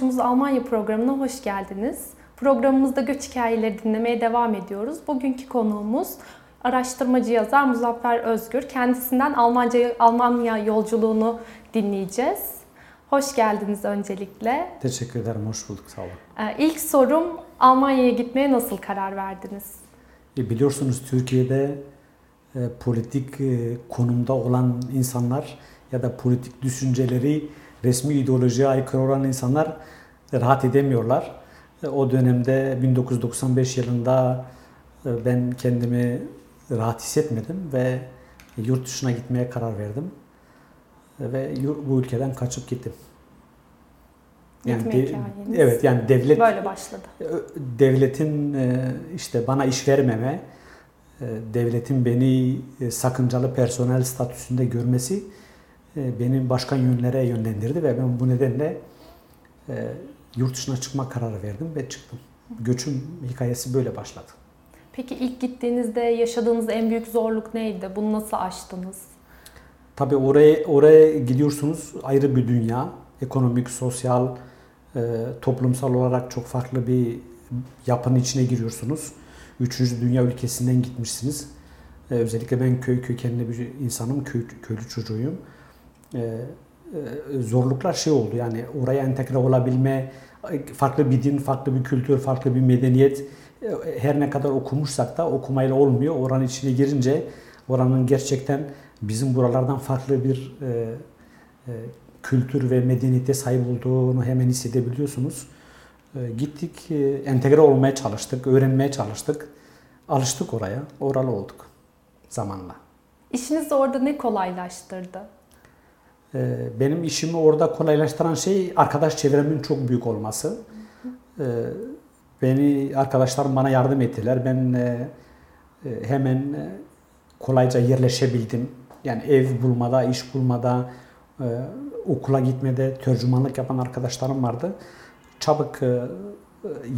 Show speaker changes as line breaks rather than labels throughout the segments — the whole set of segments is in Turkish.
Komşumuz Almanya programına hoş geldiniz. Programımızda göç hikayeleri dinlemeye devam ediyoruz. Bugünkü konuğumuz araştırmacı yazar Muzaffer Özgür. Kendisinden Almanca, Almanya yolculuğunu dinleyeceğiz. Hoş geldiniz öncelikle.
Teşekkür ederim, hoş bulduk, sağ olun.
Ee, ilk sorum Almanya'ya gitmeye nasıl karar verdiniz?
E, biliyorsunuz Türkiye'de e, politik e, konumda olan insanlar ya da politik düşünceleri resmi ideolojiye aykırı olan insanlar rahat edemiyorlar. E, o dönemde 1995 yılında e, ben kendimi rahat hissetmedim ve yurt dışına gitmeye karar verdim. E, Ve bu ülkeden kaçıp gittim.
Gitme
de-
hikayeniz.
evet yani devlet
Böyle başladı.
devletin işte bana iş vermeme, devletin beni sakıncalı personel statüsünde görmesi beni başka yönlere yönlendirdi ve ben bu nedenle yurt dışına çıkma kararı verdim ve çıktım. Göçüm hikayesi böyle başladı.
Peki ilk gittiğinizde yaşadığınız en büyük zorluk neydi? Bunu nasıl aştınız?
Tabii oraya oraya gidiyorsunuz ayrı bir dünya. Ekonomik, sosyal, e, toplumsal olarak çok farklı bir yapının içine giriyorsunuz. Üçüncü dünya ülkesinden gitmişsiniz. E, özellikle ben köy kökenli bir insanım, köy, köylü çocuğuyum. E, zorluklar şey oldu yani oraya entegre olabilme, farklı bir din, farklı bir kültür, farklı bir medeniyet e, her ne kadar okumuşsak da okumayla olmuyor. Oranın içine girince oranın gerçekten bizim buralardan farklı bir e, e, kültür ve medeniyete sahip olduğunu hemen hissedebiliyorsunuz. E, gittik, e, entegre olmaya çalıştık, öğrenmeye çalıştık. Alıştık oraya, oralı olduk zamanla.
İşinizi orada ne kolaylaştırdı?
E, benim işimi orada kolaylaştıran şey arkadaş çevremin çok büyük olması. E, beni arkadaşlarım bana yardım ettiler. Ben e, e, hemen e, kolayca yerleşebildim. Yani ev bulmada, iş bulmada, okula gitmede tercümanlık yapan arkadaşlarım vardı. Çabuk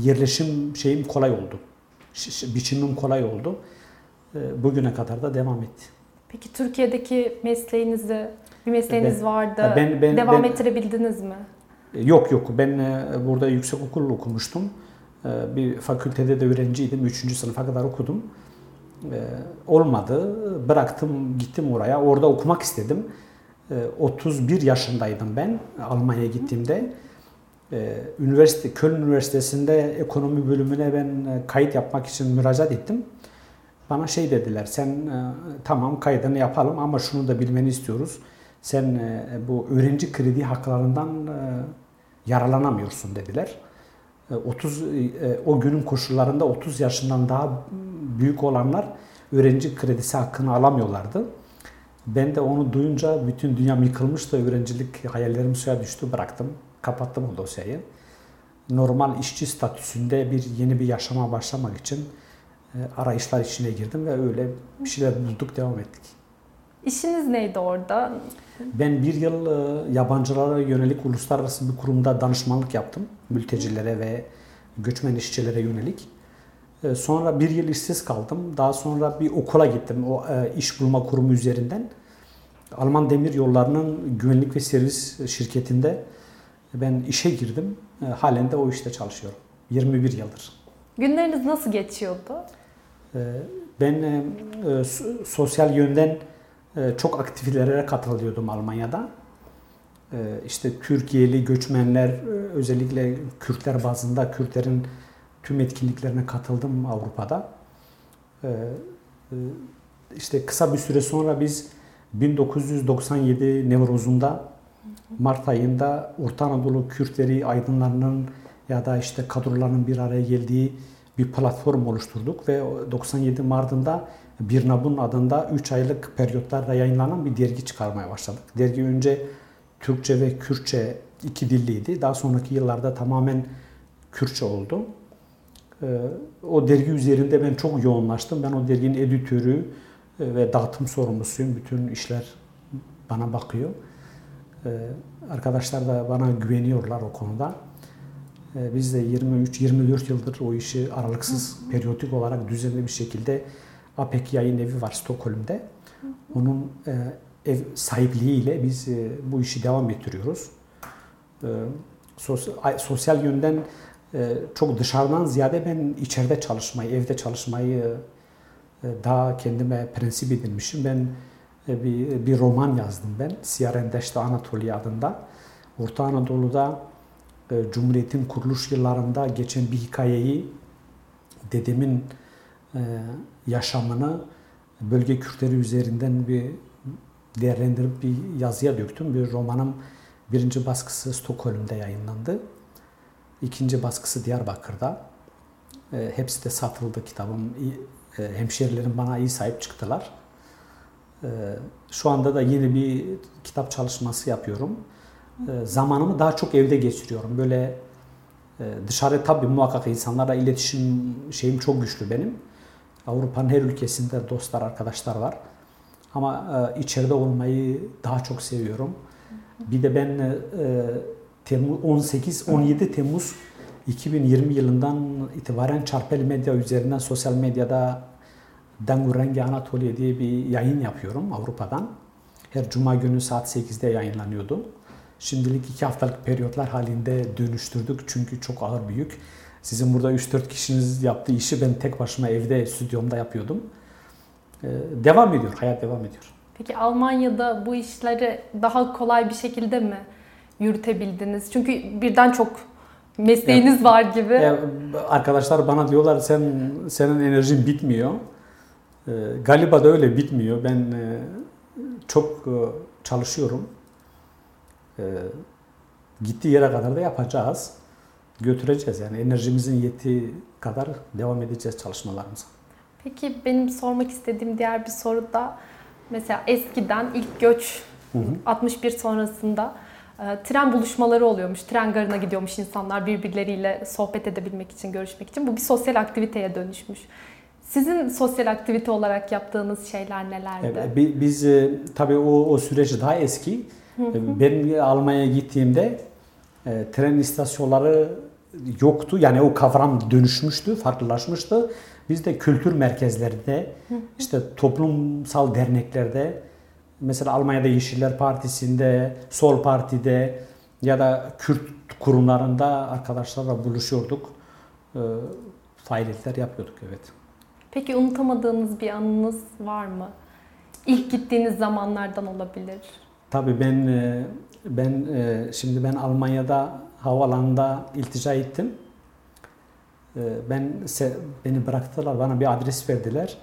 yerleşim şeyim kolay oldu. Biçimim kolay oldu. Bugüne kadar da devam etti.
Peki Türkiye'deki mesleğinizi, bir mesleğiniz
Ben-
vardı.
ben- ben-
Devam
ben-
ettirebildiniz mi?
E, Yok yok ben e, burada yüksek okul okumuştum. E, Bir fakültede de öğrenciydim. Üçüncü sınıfa kadar okudum. Olmadı. Bıraktım gittim oraya. Orada okumak istedim. E, 31 yaşındaydım ben Almanya'ya gittiğimde. Üniversite Köln Üniversitesi'nde ekonomi bölümüne ben kayıt yapmak için müracaat ettim. Bana şey dediler, sen tamam kaydını yapalım ama şunu da bilmeni istiyoruz. Sen e, bu öğrenci kredi haklarından e, yararlanamıyorsun dediler. E, 30 e, o günün koşullarında 30 yaşından daha büyük olanlar öğrenci kredisi hakkını alamıyorlardı. Ben de onu duyunca bütün dünyam yıkılmıştı. Öğrencilik hayallerim suya düştü. Bıraktım. Kapattım o dosyayı. Normal işçi statüsünde bir yeni bir yaşama başlamak için arayışlar içine girdim ve öyle bir şeyler bulduk, devam ettik.
İşiniz neydi orada?
Ben bir yıl e, yabancılara yönelik uluslararası bir kurumda danışmanlık yaptım. Mültecilere ve göçmen işçilere yönelik. E, Sonra bir yıl işsiz kaldım. Daha sonra bir okula gittim o e, iş bulma kurumu üzerinden. Alman Demir Yolları'nın güvenlik ve servis şirketinde ben işe girdim. Halen de o işte çalışıyorum. 21 yıldır.
Günleriniz nasıl geçiyordu?
Ben so- sosyal yönden çok aktivitelere katılıyordum Almanya'da. Ee, İşte Türkiye'li göçmenler, e, özellikle Kürtler bazında Kürtlerin tüm etkinliklerine katıldım Avrupa'da. Ee, e, İşte kısa bir süre sonra biz 1997 Nevruz'unda Mart ayında Orta Anadolu Kürtleri aydınlarının ya da işte kadroların bir araya geldiği bir platform oluşturduk ve o 97 Mart'ında Birnabun adında 3 aylık periyotlarla yayınlanan bir dergi çıkarmaya başladık. Dergi önce Türkçe ve Kürtçe iki dilliydi. Daha sonraki yıllarda tamamen Kürtçe oldu. Ee, O dergi üzerinde ben çok yoğunlaştım. Ben o derginin editörü e, ve dağıtım sorumlusuyum. Bütün işler bana bakıyor. Ee, Arkadaşlar da bana güveniyorlar o konuda. Ee, Biz de 23-24 yıldır o işi aralıksız, periyodik olarak düzenli bir şekilde APEK yayın evi var Stockholm'de. Onun e, ev sahipliğiyle biz e, bu işi devam ettiriyoruz. Ee, sosyal yönden çok dışarıdan ziyade ben içeride çalışmayı, evde çalışmayı daha kendime prensip edinmişim. Ben bir, bir roman yazdım ben. Siyarendeşte Anatolia adında. Orta Anadolu'da Cumhuriyet'in kuruluş yıllarında geçen bir hikayeyi dedemin yaşamını bölge Kürtleri üzerinden bir değerlendirip bir yazıya döktüm. Bir romanım birinci baskısı Stockholm'da yayınlandı. İkinci baskısı Diyarbakır'da. E, hepsi de satıldı kitabım. E, hemşerilerim bana iyi sahip çıktılar. E, şu anda da yeni bir kitap çalışması yapıyorum. E, zamanımı daha çok evde geçiriyorum. Böyle e, dışarı tabii muhakkak insanlarla iletişim şeyim çok güçlü benim. Avrupa'nın her ülkesinde dostlar, arkadaşlar var. Ama e, içeride olmayı daha çok seviyorum. Bir de ben e, Temmuz 18 17 Temmuz 2020 yılından itibaren Çarpel Medya üzerinden sosyal medyada Dangurengi Anatolia diye bir yayın yapıyorum Avrupa'dan. Her cuma günü saat 8'de yayınlanıyordu. Şimdilik iki haftalık periyotlar halinde dönüştürdük çünkü çok ağır büyük. Sizin burada 3-4 kişiniz yaptığı işi ben tek başıma evde, stüdyomda yapıyordum. Ee, devam ediyor, hayat devam ediyor.
Peki Almanya'da bu işleri daha kolay bir şekilde mi yürütebildiniz? Çünkü birden çok mesleğiniz ya, var gibi. Ya,
arkadaşlar bana diyorlar sen senin enerjin bitmiyor. E, galiba da öyle bitmiyor. Ben e, çok e, çalışıyorum. E, gittiği yere kadar da yapacağız. Götüreceğiz yani enerjimizin yettiği kadar devam edeceğiz çalışmalarımıza.
Peki benim sormak istediğim diğer bir soru da mesela eskiden ilk göç hı hı. 61 sonrasında e, tren buluşmaları oluyormuş. Tren garına gidiyormuş insanlar birbirleriyle sohbet edebilmek için, görüşmek için. Bu bir sosyal aktiviteye dönüşmüş. Sizin sosyal aktivite olarak yaptığınız şeyler nelerdi?
Biz e, tabii o, o süreç daha eski. Hı. Ben Almanya'ya gittiğimde e, tren istasyonları yoktu. Yani o kavram dönüşmüştü, farklılaşmıştı. Biz de kültür merkezlerinde, işte toplumsal derneklerde, mesela Almanya'da Yeşiller Partisi'nde, Sol Parti'de ya da Kürt kurumlarında arkadaşlarla buluşuyorduk. E, faaliyetler yapıyorduk evet.
Peki unutamadığınız bir anınız var mı? İlk gittiğiniz zamanlardan olabilir.
Tabii ben e, ben e, şimdi ben Almanya'da havalanında iltica ettim. Ee, ben beni bıraktılar, bana bir adres verdiler.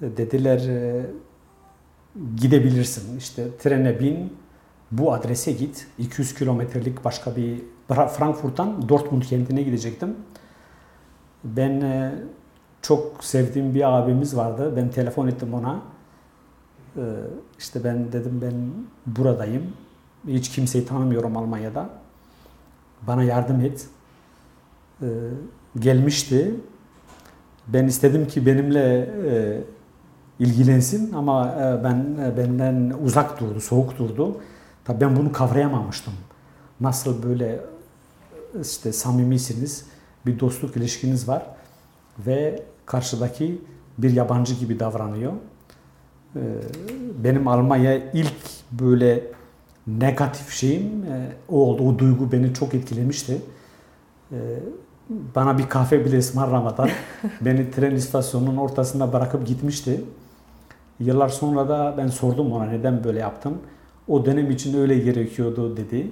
Dediler e, gidebilirsin. İşte trene bin, bu adrese git. 200 kilometrelik başka bir Frankfurt'tan Dortmund kentine gidecektim. Ben e, çok sevdiğim bir abimiz vardı. Ben telefon ettim ona. Ee, işte ben dedim ben buradayım. Hiç kimseyi tanımıyorum Almanya'da. Bana yardım et gelmişti. Ben istedim ki benimle e, ilgilensin ama e, ben e, benden uzak durdu, soğuk durdu. Tabii ben bunu kavrayamamıştım. Nasıl böyle işte samimisiniz, bir dostluk ilişkiniz var ve karşıdaki bir yabancı gibi davranıyor. E, benim Almanya ilk böyle negatif şeyim e, o oldu. O duygu beni çok etkilemişti. E, bana bir kahve bile ısmarlamadan beni tren istasyonunun ortasında bırakıp gitmişti. Yıllar sonra da ben sordum ona neden böyle yaptım. O dönem için öyle gerekiyordu dedi.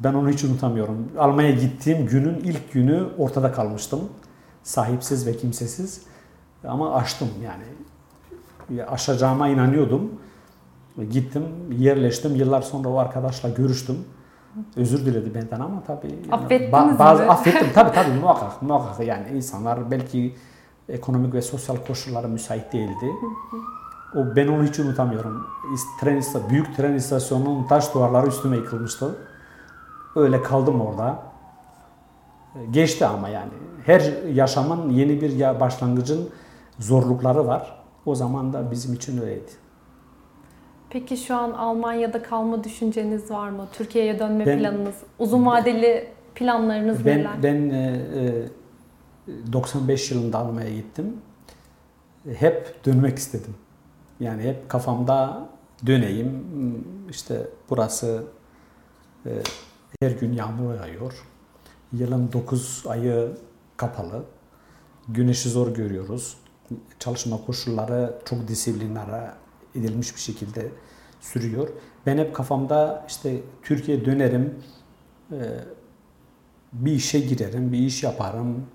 Ben onu hiç unutamıyorum. Almanya gittiğim günün ilk günü ortada kalmıştım. Sahipsiz ve kimsesiz. Ama aştım yani. Aşacağıma inanıyordum. Gittim, yerleştim. Yıllar sonra o arkadaşla görüştüm özür diledi benden ama tabii yani
Affettiniz ba-
bazı mi? affettim tabii tabii muhakkak muhakkak yani insanlar belki ekonomik ve sosyal koşulları müsait değildi. O ben onu hiç unutamıyorum. Tren büyük tren istasyonunun taş duvarları üstüme yıkılmıştı. Öyle kaldım orada. Geçti ama yani. Her yaşamın yeni bir başlangıcın zorlukları var. O zaman da bizim için öyleydi.
Peki şu an Almanya'da kalma düşünceniz var mı? Türkiye'ye dönme ben, planınız, uzun vadeli planlarınız
ben,
neler?
Ben e, 95 e, yılında Almanya'ya gittim. Hep dönmek istedim. Yani hep kafamda döneyim. İşte burası e, Her gün yağmur yağıyor. Yılın 9 ayı kapalı. Güneşi zor görüyoruz. Çalışma koşulları çok disiplinlere edilmiş bir şekilde sürüyor. Ben hep kafamda işte Türkiye dönerim, e, bir işe girerim, bir iş yaparım,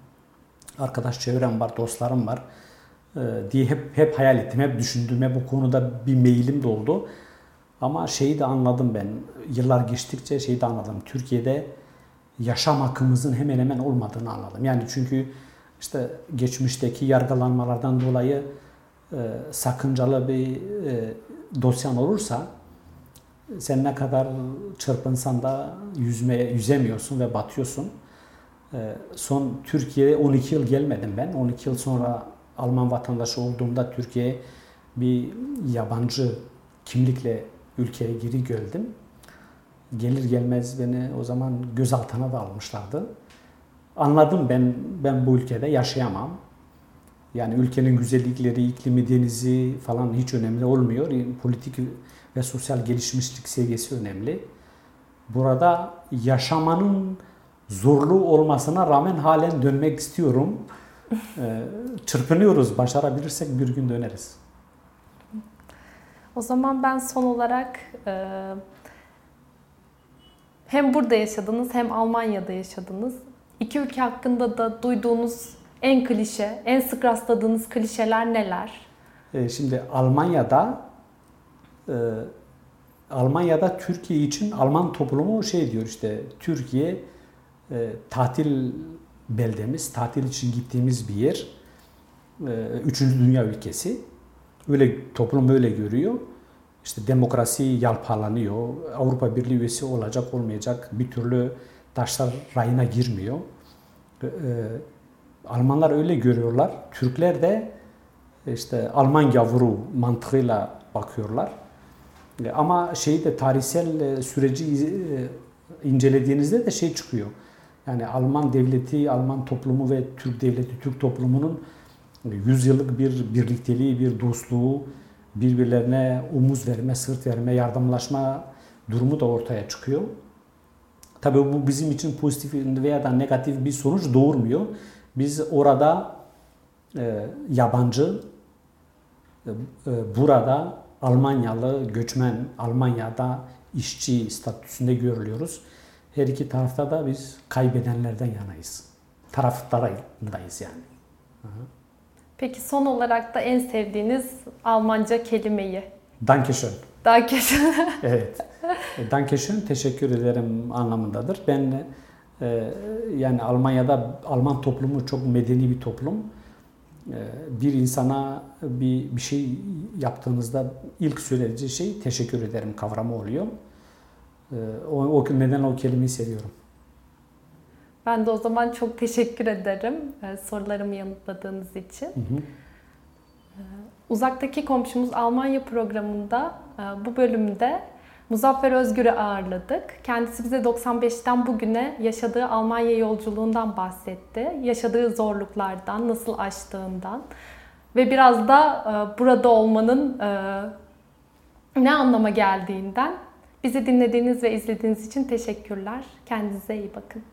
arkadaş çevrem var, dostlarım var e, diye hep hep hayal ettim, hep düşündüm, hep bu konuda bir meyilim de oldu. Ama şeyi de anladım ben, yıllar geçtikçe şeyi de anladım. Türkiye'de yaşam hakkımızın hemen hemen olmadığını anladım. Yani çünkü işte geçmişteki yargılanmalardan dolayı e, sakıncalı bir e, dosyan olursa sen ne kadar çırpınsan da yüzmeye yüzemiyorsun ve batıyorsun. E, son Türkiye'ye 12 yıl gelmedim ben. 12 yıl sonra Alman vatandaşı olduğumda Türkiye'ye bir yabancı kimlikle ülkeye geri geldim. Gelir gelmez beni o zaman gözaltına da almışlardı. Anladım ben ben bu ülkede yaşayamam. Yani ülkenin güzellikleri, iklimi, denizi falan hiç önemli olmuyor. Politik ve sosyal gelişmişlik seviyesi önemli. Burada yaşamanın zorlu olmasına rağmen halen dönmek istiyorum. Ee, çırpınıyoruz. Başarabilirsek bir gün döneriz.
O zaman ben son olarak e, hem burada yaşadınız hem Almanya'da yaşadınız. İki ülke hakkında da duyduğunuz en klişe, en sık rastladığınız klişeler neler?
Ee, şimdi Almanya'da e, Almanya'da Türkiye için Alman toplumu şey diyor işte Türkiye e, tatil beldemiz, tatil için gittiğimiz bir yer. E, üçüncü dünya ülkesi. Öyle toplum öyle görüyor. İşte demokrasi yalpalanıyor. Avrupa Birliği üyesi olacak olmayacak bir türlü taşlar rayına girmiyor. E, Almanlar öyle görüyorlar. Türkler de işte Alman gavuru mantığıyla bakıyorlar. E, ama şeyi de tarihsel e, süreci e, incelediğinizde de şey çıkıyor. Yani Alman devleti, Alman toplumu ve Türk devleti, Türk toplumunun yüzyıllık bir birlikteliği, bir dostluğu, birbirlerine omuz verme, sırt verme, yardımlaşma durumu da ortaya çıkıyor. Tabii bu bizim için pozitif veya da negatif bir sonuç doğurmuyor. Biz orada e, yabancı, e, burada Almanyalı göçmen, Almanya'da işçi statüsünde görülüyoruz. Her iki tarafta da biz kaybedenlerden yanayız. Taraftarındayız yani. Aha.
Peki son olarak da en sevdiğiniz Almanca kelimeyi?
Dankeschön.
Dankeschön.
evet. E, Dankeschön teşekkür ederim anlamındadır. Ben e, yani Almanya'da Alman toplumu çok medeni bir toplum. E, bir insana bir bir şey yaptığınızda ilk söyleyeceği şey teşekkür ederim kavramı oluyor. E, o, o neden o kelimeyi seviyorum.
Ben de o zaman çok teşekkür ederim e, sorularımı yanıtladığınız için. Hı hı. E, uzaktaki komşumuz Almanya programında bu bölümde Muzaffer Özgür'ü ağırladık. Kendisi bize 95'ten bugüne yaşadığı Almanya yolculuğundan bahsetti. Yaşadığı zorluklardan, nasıl aştığından ve biraz da burada olmanın ne anlama geldiğinden. Bizi dinlediğiniz ve izlediğiniz için teşekkürler. Kendinize iyi bakın.